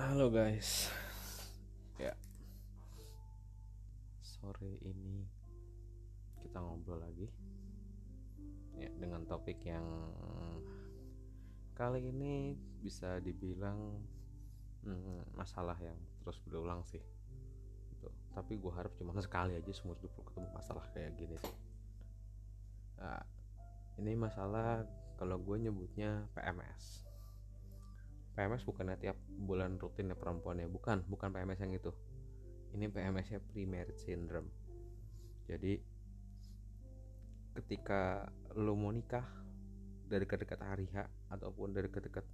Halo guys. Ya. Sore ini kita ngobrol lagi. Ya, dengan topik yang kali ini bisa dibilang hmm, masalah yang terus berulang sih. Gitu. Tapi gue harap cuma sekali aja seumur hidup ketemu masalah kayak gini sih. Nah, ini masalah kalau gue nyebutnya PMS PMS bukannya tiap bulan rutin ya perempuan ya? Bukan bukan PMS yang itu. Ini PMS nya pre-marriage syndrome. Jadi ketika lo mau nikah dari dekat-dekat hari H ataupun dari dekat-dekat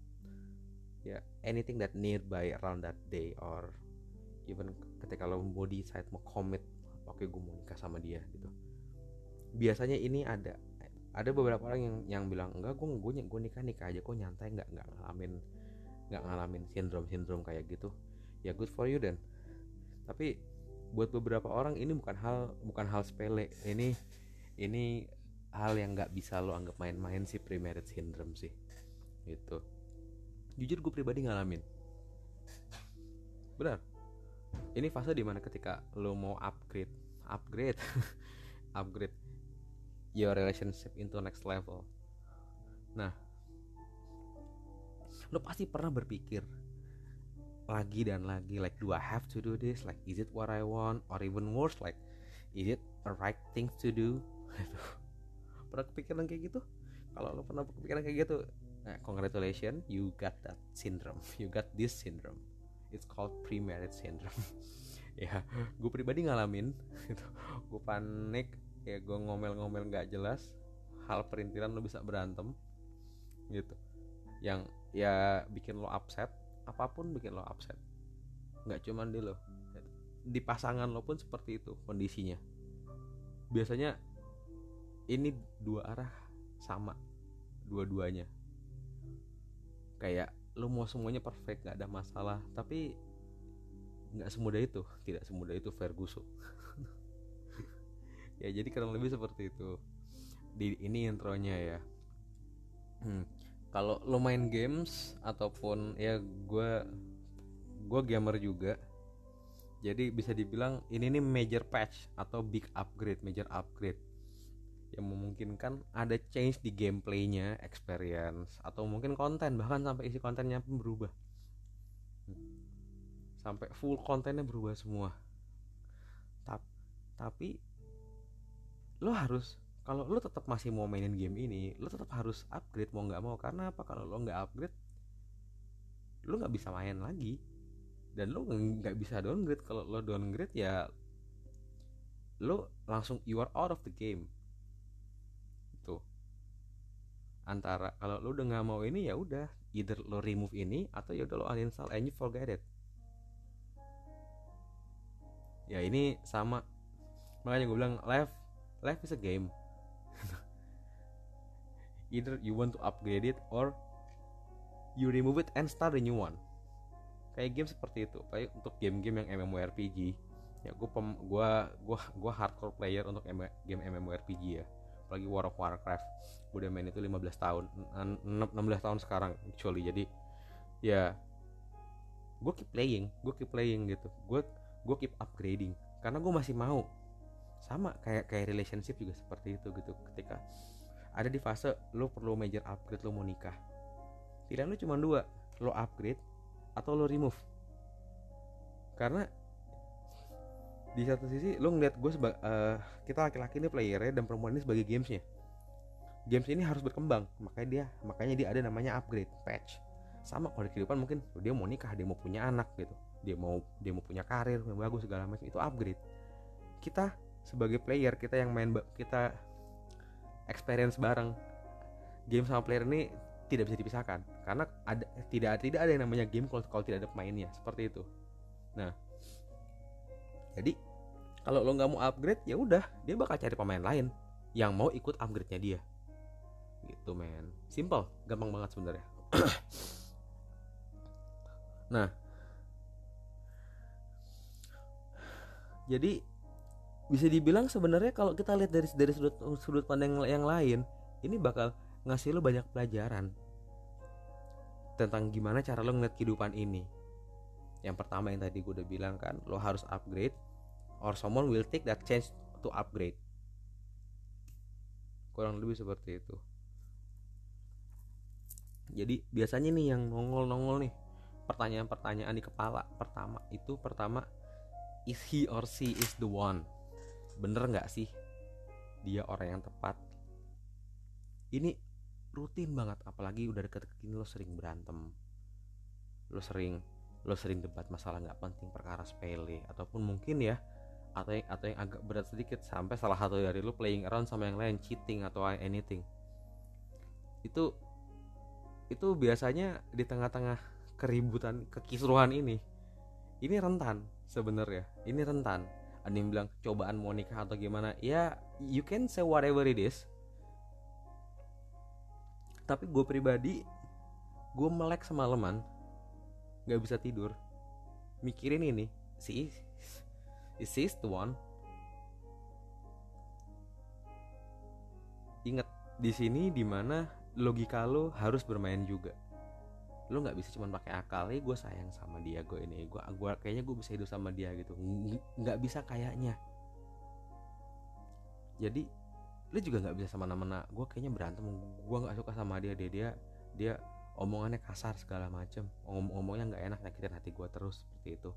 ya anything that nearby around that day or even ketika lo mau decide mau commit oke okay, gue mau nikah sama dia gitu. Biasanya ini ada ada beberapa orang yang yang bilang enggak gue gue gue nikah nikah aja kok nyantai nggak nggak ngalamin nggak ngalamin sindrom sindrom kayak gitu ya good for you dan. Tapi buat beberapa orang ini bukan hal bukan hal sepele. Ini ini hal yang nggak bisa lo anggap main-main sih premarriage syndrome sih. Gitu. Jujur gue pribadi ngalamin. Benar. Ini fase di mana ketika lo mau upgrade upgrade upgrade your relationship into next level. Nah lo pasti pernah berpikir lagi dan lagi like do I have to do this? Like is it what I want? Or even worse like is it a right thing to do? Pernah kepikiran kayak gitu? Kalau lo pernah kepikiran kayak gitu nah, congratulations you got that syndrome. You got this syndrome. It's called pre-marriage syndrome. Ya gue pribadi ngalamin gitu. Gue panik ya gue ngomel-ngomel nggak jelas hal perintilan lo bisa berantem gitu. Yang ya bikin lo upset apa pun bikin lo upset. Nggak cuman di lo. Di pasangan lo pun seperti itu kondisinya. Biasanya ini dua arah sama dua-duanya. Kayak lo mau semuanya perfect nggak ada masalah. Tapi nggak semudah itu tidak semudah itu Ferguson. Ya jadi kurang lebih seperti itu. Di ini intronya ya. Hmm kalau lo main games ataupun ya gue gue gamer juga jadi bisa dibilang ini nih major patch atau big upgrade major upgrade. Yang memungkinkan ada change di gameplaynya experience atau mungkin konten bahkan sampai isi kontennya pun berubah. Sampai full kontennya berubah semua. Tapi lo harus kalau lo tetap masih mau mainin game ini lo tetap harus upgrade mau nggak mau. Karena apa? Kalau lo nggak upgrade lo nggak bisa main lagi. Dan lo nggak bisa downgrade. Kalau lo downgrade ya lo langsung you are out of the game. Itu antara kalau lo udah nggak mau ini ya udah either lo remove ini atau ya udah lo uninstall and you forget it. Ya ini sama. Makanya gue bilang life life is a game either you want to upgrade it or you remove it and start a new one. Kayak game seperti itu. Kayak untuk game-game yang MMORPG ya gue pem gua gua gua hardcore player untuk game MMORPG ya. Apalagi World of Warcraft. Gue udah main itu 15 tahun 16 tahun sekarang actually. Jadi ya gue keep playing gue keep playing gitu. Gue gue keep upgrading. Karena gue masih mau. Sama kayak kayak relationship juga seperti itu gitu. Ketika ada di fase lo perlu major upgrade lo mau nikah. Pilihan lo cuma dua lo upgrade atau lo remove. Karena di satu sisi lo ngeliat gue sebagai uh, kita laki-laki ini playernya dan perempuan ini sebagai gamesnya. Games ini harus berkembang makanya dia makanya dia ada namanya upgrade patch. Sama kalau di kehidupan mungkin dia mau nikah dia mau punya anak gitu. Dia mau dia mau punya karir yang bagus segala macam itu upgrade. Kita sebagai player kita yang main kita experience bareng. Game sama player ini tidak bisa dipisahkan. Karena ada tidak tidak ada yang namanya game kalau kalau tidak ada pemainnya. Seperti itu. Nah. Jadi kalau lo nggak mau upgrade ya udah dia bakal cari pemain lain yang mau ikut upgrade nya dia. Gitu men. Simple. Gampang banget sebenarnya. Nah. Jadi bisa dibilang sebenarnya kalau kita lihat dari dari sudut sudut pandang yang lain ini bakal ngasih lo banyak pelajaran tentang gimana cara lo ngeliat kehidupan ini. Yang pertama yang tadi gue udah bilang kan lo harus upgrade or someone will take that chance to upgrade. Kurang lebih seperti itu. Jadi biasanya nih yang nongol-nongol nih pertanyaan-pertanyaan di kepala pertama itu pertama is he or she is the one bener nggak sih dia orang yang tepat? Ini rutin banget apalagi udah deket-deket gini lo sering berantem. Lo sering lo sering debat masalah nggak penting perkara sepele ataupun mungkin ya atau yang atau yang agak berat sedikit sampai salah satu dari lo playing around sama yang lain cheating atau anything. Itu itu biasanya di tengah-tengah keributan kekisruhan ini ini rentan sebenarnya ini rentan ada yang bilang cobaan mau nikah atau gimana? Ya you can say whatever it is. Tapi gue pribadi gue melek semalaman nggak bisa tidur. Mikirin ini si is this the one? Ingat di sini di mana logika lo harus bermain juga lo nggak bisa cuma pakai akal ya gue sayang sama dia gue ini gue gua kayaknya gue bisa hidup sama dia gitu. Nggak bisa kayaknya. Jadi lu juga nggak bisa sama mana gue kayaknya berantem gue nggak suka sama dia dia dia dia omongannya kasar segala macem Ngom ngomongnya nggak enak nyakitin hati gue terus seperti itu.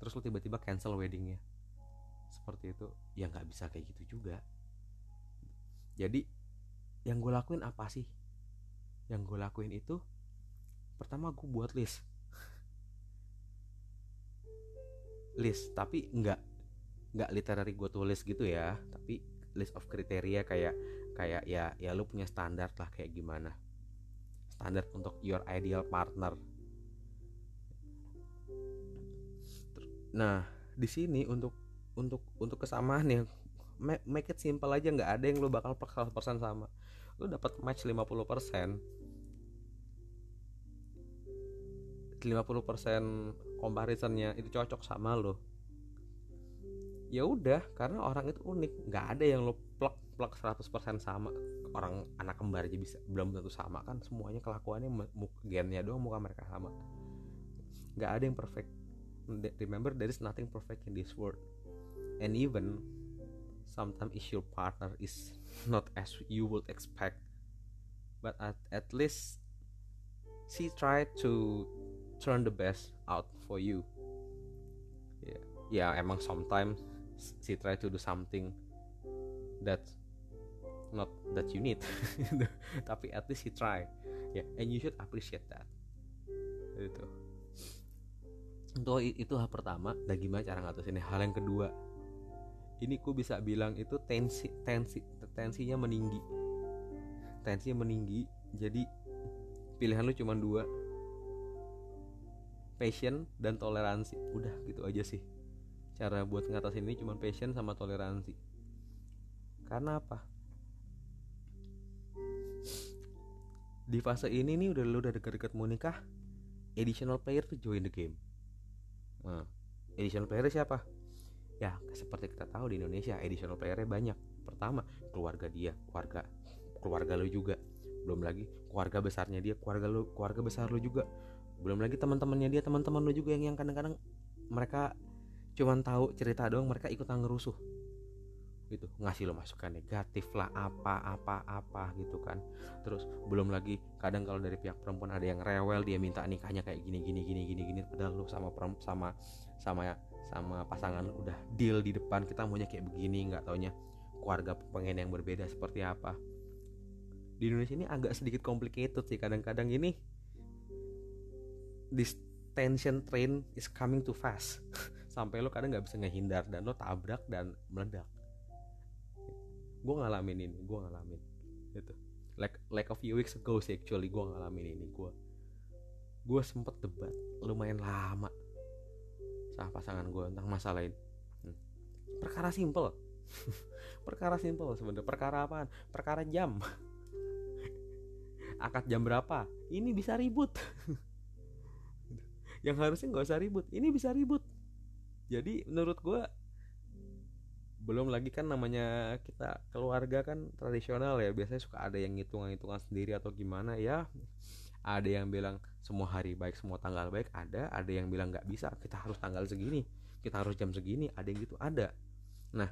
Terus lu tiba-tiba cancel weddingnya. Seperti itu ya nggak bisa kayak gitu juga. Jadi yang gue lakuin apa sih? Yang gue lakuin itu pertama gue buat list. List tapi nggak nggak literary gue tulis gitu ya. Tapi list of kriteria kayak kayak ya ya lu punya standar lah kayak gimana. Standar untuk your ideal partner. Nah di sini untuk untuk untuk kesamaan ya make it simple aja nggak ada yang lu bakal 100% sama. Lu dapat match 50% 50% comparisonnya itu cocok sama lo. Ya udah karena orang itu unik. Nggak ada yang lo plek plek 100% sama. Orang anak kembar aja bisa belum tentu sama kan. Semuanya kelakuannya gennya doang muka mereka sama. Nggak ada yang perfect. Remember there is nothing perfect in this world. And even sometimes if your partner is not as you would expect. But at, at least she tried to turn the best out for you. Ya yeah. yeah, emang sometimes she try to do something that not that you need. Tapi at least he try. Ya yeah, and you should appreciate that. Itu untuk itu hal pertama. Dan gimana cara ngatasinnya? Hal yang kedua. Ini ku bisa bilang itu tensi tensi tensinya meninggi. Tensinya meninggi. Jadi pilihan lu cuma dua passion dan toleransi. Udah gitu aja sih. Cara buat ngatasin ini cuma passion sama toleransi. Karena apa? Di fase ini nih udah lu udah deket-deket mau nikah additional player tuh join the game. Nah, additional player siapa? Ya seperti kita tahu di Indonesia additional playernya banyak. Pertama keluarga dia keluarga keluarga lo juga. Belum lagi keluarga besarnya dia keluarga lo keluarga besar lo juga belum lagi teman-temannya dia teman-teman lo juga yang yang kadang-kadang mereka cuman tahu cerita doang mereka ikutan ngerusuh. Gitu. Ngasih lo masukan negatif lah apa apa apa gitu kan. Terus belum lagi kadang kalau dari pihak perempuan ada yang rewel dia minta nikahnya kayak gini gini gini gini gini padahal lo sama sama sama sama pasangan udah deal di depan kita maunya kayak begini nggak taunya keluarga pengen yang berbeda seperti apa. Di Indonesia ini agak sedikit complicated sih kadang-kadang ini this tension train is coming too fast. Sampai lo kadang nggak bisa ngehindar dan lo tabrak dan meledak. Gue ngalamin ini gue ngalamin gitu. Like like a few weeks ago sih actually gue ngalamin ini. Gue gue sempet debat lumayan lama sama pasangan gue tentang masalah ini. Hmm. perkara simple. Perkara simple sebenarnya. Perkara apaan? Perkara jam. Akad jam berapa? Ini bisa ribut yang harusnya nggak usah ribut. Ini bisa ribut. Jadi menurut gue belum lagi kan namanya kita keluarga kan tradisional ya. Biasanya suka ada yang ngitung-ngitungan sendiri atau gimana ya. Ada yang bilang semua hari baik semua tanggal baik. Ada ada yang bilang nggak bisa. Kita harus tanggal segini kita harus jam segini. Ada yang gitu ada. Nah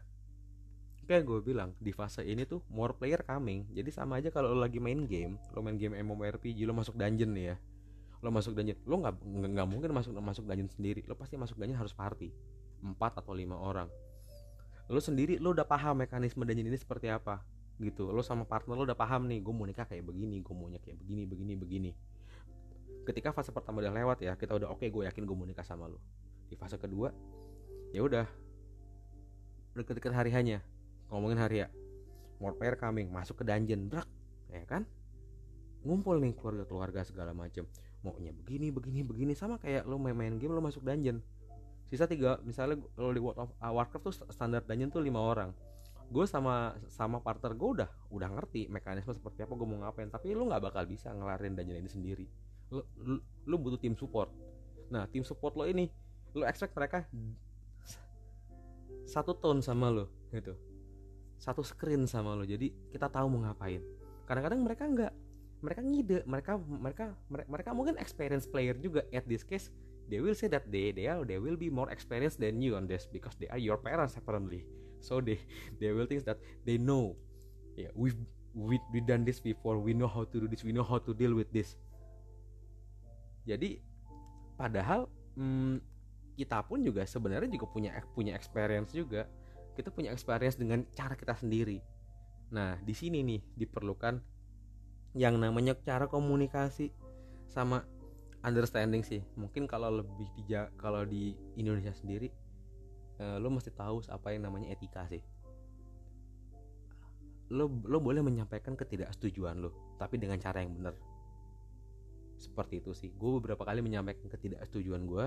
kayak gue bilang di fase ini tuh more player coming. Jadi sama aja kalau lo lagi main game lo main game MMORPG lo masuk dungeon nih ya lo masuk dungeon. Lo nggak nggak mungkin masuk masuk dungeon sendiri. Lo pasti masuk dungeon harus party. Empat atau lima orang. Lo sendiri lo udah paham mekanisme dungeon ini seperti apa? Gitu. Lo sama partner lo udah paham nih gue mau nikah kayak begini gue maunya kayak begini begini begini. Ketika fase pertama udah lewat ya kita udah oke okay, gue yakin gue mau nikah sama lo. Di fase kedua ya udah. Deket-deket hari hanya ngomongin hari ya. More player coming masuk ke dungeon brak ya kan? Ngumpul nih keluarga-keluarga segala macem maunya begini begini begini. Sama kayak lo main-main game lo masuk dungeon. Sisa tiga misalnya lo di World of uh, Warcraft tuh standar dungeon tuh lima orang. Gue sama sama partner gue udah udah ngerti mekanisme seperti apa gue mau ngapain. Tapi lo nggak bakal bisa ngelarin dungeon ini sendiri. Lu, lu, lu butuh tim support. Nah tim support lo ini lu expect mereka satu tone sama lo gitu. Satu screen sama lo. Jadi kita tahu mau ngapain. Kadang-kadang mereka nggak mereka ngide mereka mereka mereka mungkin experience player juga. At this case they will say that they they are they will be more experienced than you on this because they are your parents apparently. So they they will think that they know. Yeah we've we we done this before. We know how to do this. We know how to deal with this. Jadi padahal hmm, kita pun juga sebenarnya juga punya punya experience juga. Kita punya experience dengan cara kita sendiri. Nah di sini nih diperlukan yang namanya cara komunikasi sama understanding sih. Mungkin kalau lebih di kalau di Indonesia sendiri eh, lo mesti tahu apa yang namanya etika sih. Lo lo boleh menyampaikan ketidaksetujuan lo tapi dengan cara yang benar. Seperti itu sih. Gue beberapa kali menyampaikan ketidaksetujuan gue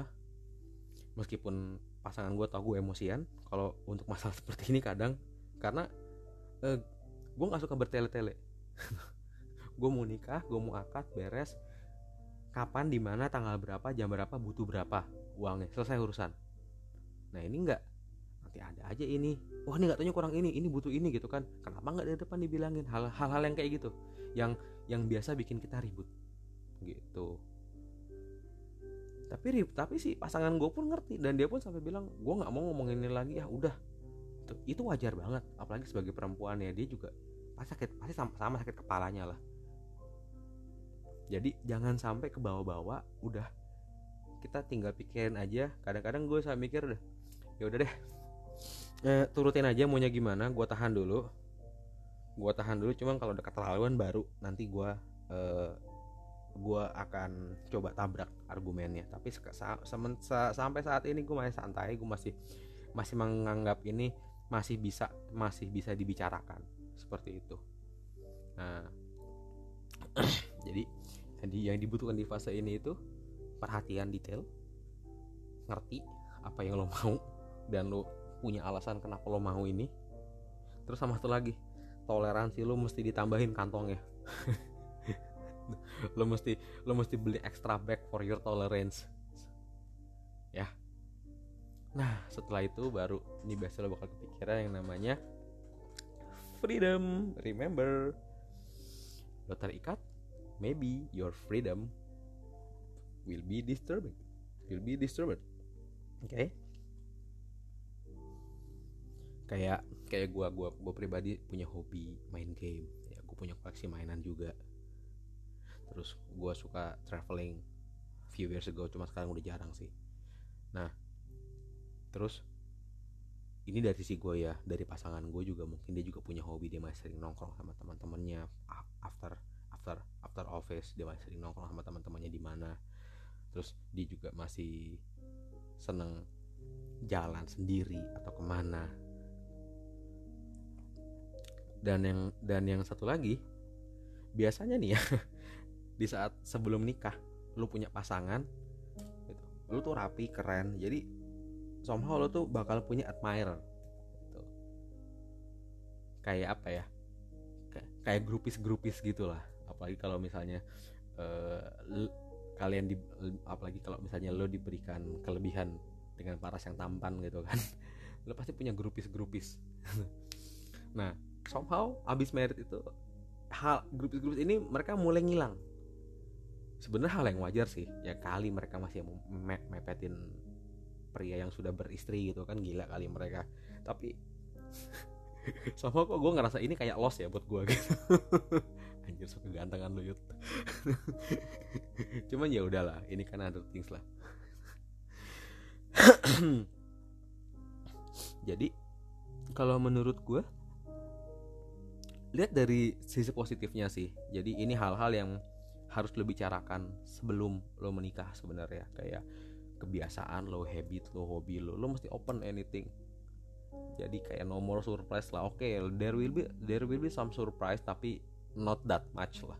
meskipun pasangan gue tau gue emosian kalau untuk masalah seperti ini kadang. Karena eh, gue nggak suka bertele-tele gue mau nikah gue mau akad beres. Kapan di mana tanggal berapa jam berapa butuh berapa uangnya? Selesai urusan. Nah ini enggak. Nanti ada aja ini. Wah ini nggak tanya kurang ini ini butuh ini gitu kan. Kenapa nggak dari depan dibilangin? Hal-hal yang kayak gitu. Yang yang biasa bikin kita ribut. Gitu. Tapi tapi sih pasangan gue pun ngerti. Dan dia pun sampai bilang gue nggak mau ngomongin ini lagi. Ya udah. Itu wajar banget. Apalagi sebagai perempuan ya dia juga pasti sakit pasti sama, sama sakit kepalanya lah jadi jangan sampai ke bawah-bawah udah. Kita tinggal pikirin aja. Kadang-kadang gue saya mikir udah ya udah deh eh, turutin aja maunya gimana gue tahan dulu. Gue tahan dulu cuman kalau udah keterlaluan baru nanti gue eh, gue akan coba tabrak argumennya. Tapi sampai saat ini gue masih santai gue masih masih menganggap ini masih bisa masih bisa dibicarakan. Seperti itu. Nah jadi jadi yang dibutuhkan di fase ini itu perhatian detail ngerti apa yang lo mau dan lo punya alasan kenapa lo mau ini. Terus sama satu lagi toleransi lo mesti ditambahin kantongnya. Lo mesti lo mesti beli extra bag for your tolerance. Ya. Nah setelah itu baru ini biasa lo bakal kepikiran yang namanya freedom. Remember lo terikat maybe your freedom will be disturbed will be disturbed. Oke. Okay? kayak kayak gua gua gua pribadi punya hobi main game. Ya gua punya koleksi mainan juga. Terus gue suka traveling. Few years ago cuma sekarang udah jarang sih. Nah terus ini dari sisi gue ya dari pasangan gue juga mungkin dia juga punya hobi dia masih sering nongkrong sama teman-temannya after after after office dia masih sering nongkrong sama teman-temannya di mana. Terus dia juga masih seneng jalan sendiri atau ke mana. Dan yang dan yang satu lagi biasanya nih ya di saat sebelum nikah lu punya pasangan gitu. lu tuh rapi keren. Jadi somehow lu tuh bakal punya admirer gitu. kayak apa ya? Kayak grupis-grupis gitulah apalagi kalau misalnya uh, kalian di apalagi kalau misalnya lo diberikan kelebihan dengan paras yang tampan gitu kan lo pasti punya grupis-grupis. Nah somehow abis merit itu hal grupis-grupis ini mereka mulai ngilang. Sebenarnya hal yang wajar sih ya kali mereka masih me mepetin pria yang sudah beristri gitu kan gila kali mereka. Tapi sama kok gue ngerasa ini kayak loss ya buat gue gitu anjir so kegantengan lu yut cuman ya udahlah ini kan other things lah. Jadi kalau menurut gue lihat dari sisi positifnya sih. Jadi ini hal-hal yang harus lo bicarakan sebelum lo menikah sebenarnya. Kayak kebiasaan lo habit lo hobi lo lo mesti open anything. Jadi kayak nomor surprise lah. Oke okay, there will be there will be some surprise tapi not that much lah.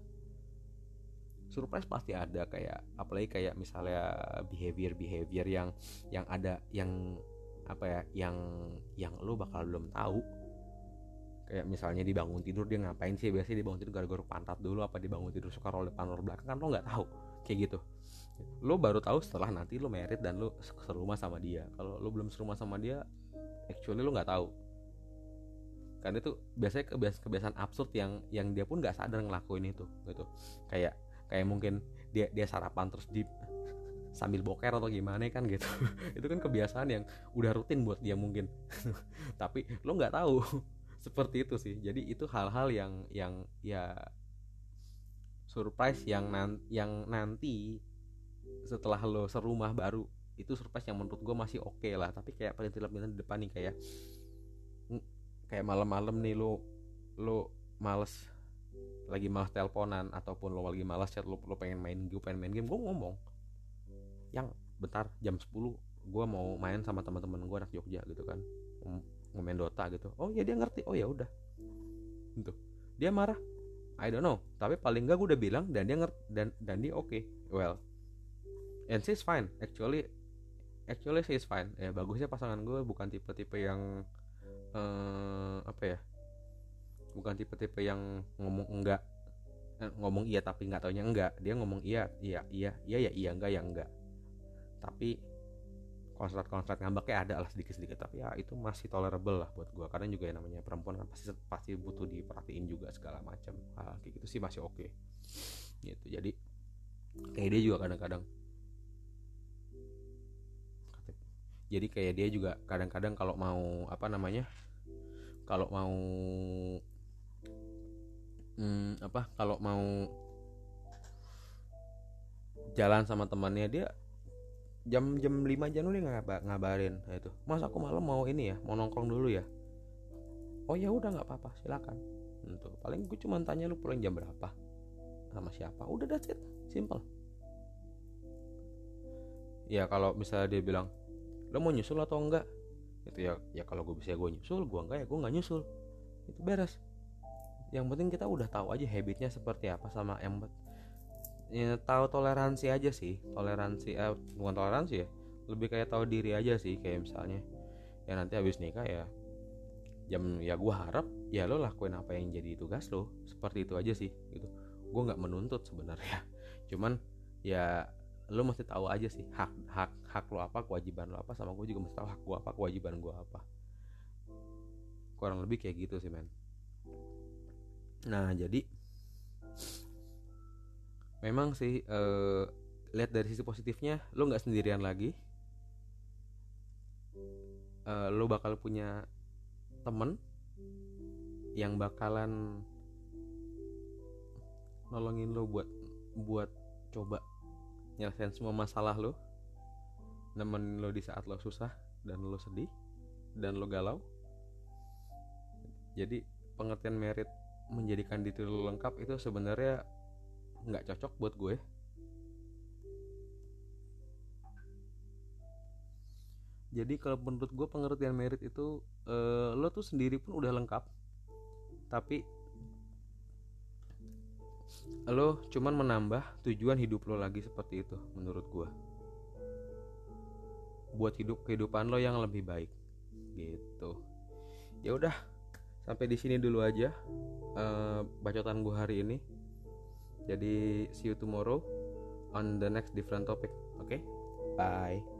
Surprise pasti ada kayak apalagi kayak misalnya behavior behavior yang yang ada yang apa ya yang yang lo bakal belum tahu. Kayak misalnya dibangun tidur dia ngapain sih? Biasanya dibangun tidur gara-gara pantat dulu apa dibangun tidur suka roll depan roll belakang kan lo nggak tahu. Kayak gitu. Lo baru tahu setelah nanti lo merit dan lo serumah sama dia. Kalau lo belum serumah sama dia actually lo nggak tahu kan itu biasanya kebiasaan kebiasaan absurd yang yang dia pun nggak sadar ngelakuin itu gitu. Kayak kayak mungkin dia dia sarapan terus di sambil boker atau gimana kan gitu. Itu kan kebiasaan yang udah rutin buat dia mungkin. Tapi lo nggak tahu seperti itu sih. Jadi itu hal-hal yang yang ya surprise yang nan yang nanti setelah lo serumah baru itu surprise yang menurut gue masih oke okay lah. Tapi kayak perintilan di depan nih kayak kayak malam-malam nih lo lo males lagi malas teleponan ataupun lo lagi malas chat lo lo pengen main gue pengen main game gue ngomong. Yang bentar jam 10 gue mau main sama teman-teman gue anak Jogja gitu kan. Ngemain Dota gitu. Oh ya dia ngerti. Oh ya udah. Gitu. Dia marah. I don't know. Tapi paling enggak gue udah bilang dan dia ngerti dan dan dia oke. Okay. well and she's fine. Actually actually she's fine. Ya bagusnya pasangan gue bukan tipe-tipe yang uh, apa ya? Bukan tipe-tipe yang ngomong enggak. Eh, ngomong iya tapi nggak taunya enggak. Dia ngomong iya iya iya iya ya iya enggak ya enggak. Tapi konslet-konslet ngambeknya ada lah sedikit-sedikit tapi ya itu masih tolerable lah buat gue karena juga yang namanya perempuan kan pasti pasti butuh diperhatiin juga segala macam. Hal kayak gitu sih masih oke. Okay. gitu jadi kayak dia juga kadang-kadang jadi kayak dia juga kadang-kadang kalau mau apa namanya kalau mau hmm, apa kalau mau jalan sama temannya dia jam jam 5 jam udah ngab ngabarin nah, itu. Mas aku malam mau ini ya mau nongkrong dulu ya. Oh ya udah nggak apa-apa silakan. Itu. Paling gue cuma tanya lu pulang jam berapa? Sama siapa? Udah that's it. Simple. Ya kalau misalnya dia bilang lo mau nyusul atau enggak? Itu ya ya kalau gue bisa gue nyusul gue enggak ya gue nggak nyusul. Itu beres. Yang penting kita udah tahu aja habitnya seperti apa sama yang ya, tahu toleransi aja sih. Toleransi eh, bukan toleransi ya lebih kayak tahu diri aja sih kayak misalnya ya nanti habis nikah ya jam ya gue harap ya lo lakuin apa yang jadi tugas lo. Seperti itu aja sih gitu. Gue nggak menuntut sebenarnya. Cuman ya lo mesti tahu aja sih hak hak hak lo apa kewajiban lo apa sama gue juga mesti tahu hak gue apa kewajiban gue apa. Kurang lebih kayak gitu sih men. Nah jadi memang sih uh, lihat dari sisi positifnya lo nggak sendirian lagi. Uh, lo bakal punya temen yang bakalan nolongin lo buat buat coba nyelesain semua masalah lo nemenin lo di saat lo susah dan lo sedih dan lo galau. Jadi pengertian merit menjadikan diri lo lengkap itu sebenarnya nggak cocok buat gue. Jadi kalau menurut gue pengertian merit itu uh, lo tuh sendiri pun udah lengkap tapi lo cuman menambah tujuan hidup lo lagi seperti itu menurut gue buat hidup kehidupan lo yang lebih baik gitu ya udah sampai di sini dulu aja uh, bacotan gue hari ini jadi see you tomorrow on the next different topic. Okay? Bye.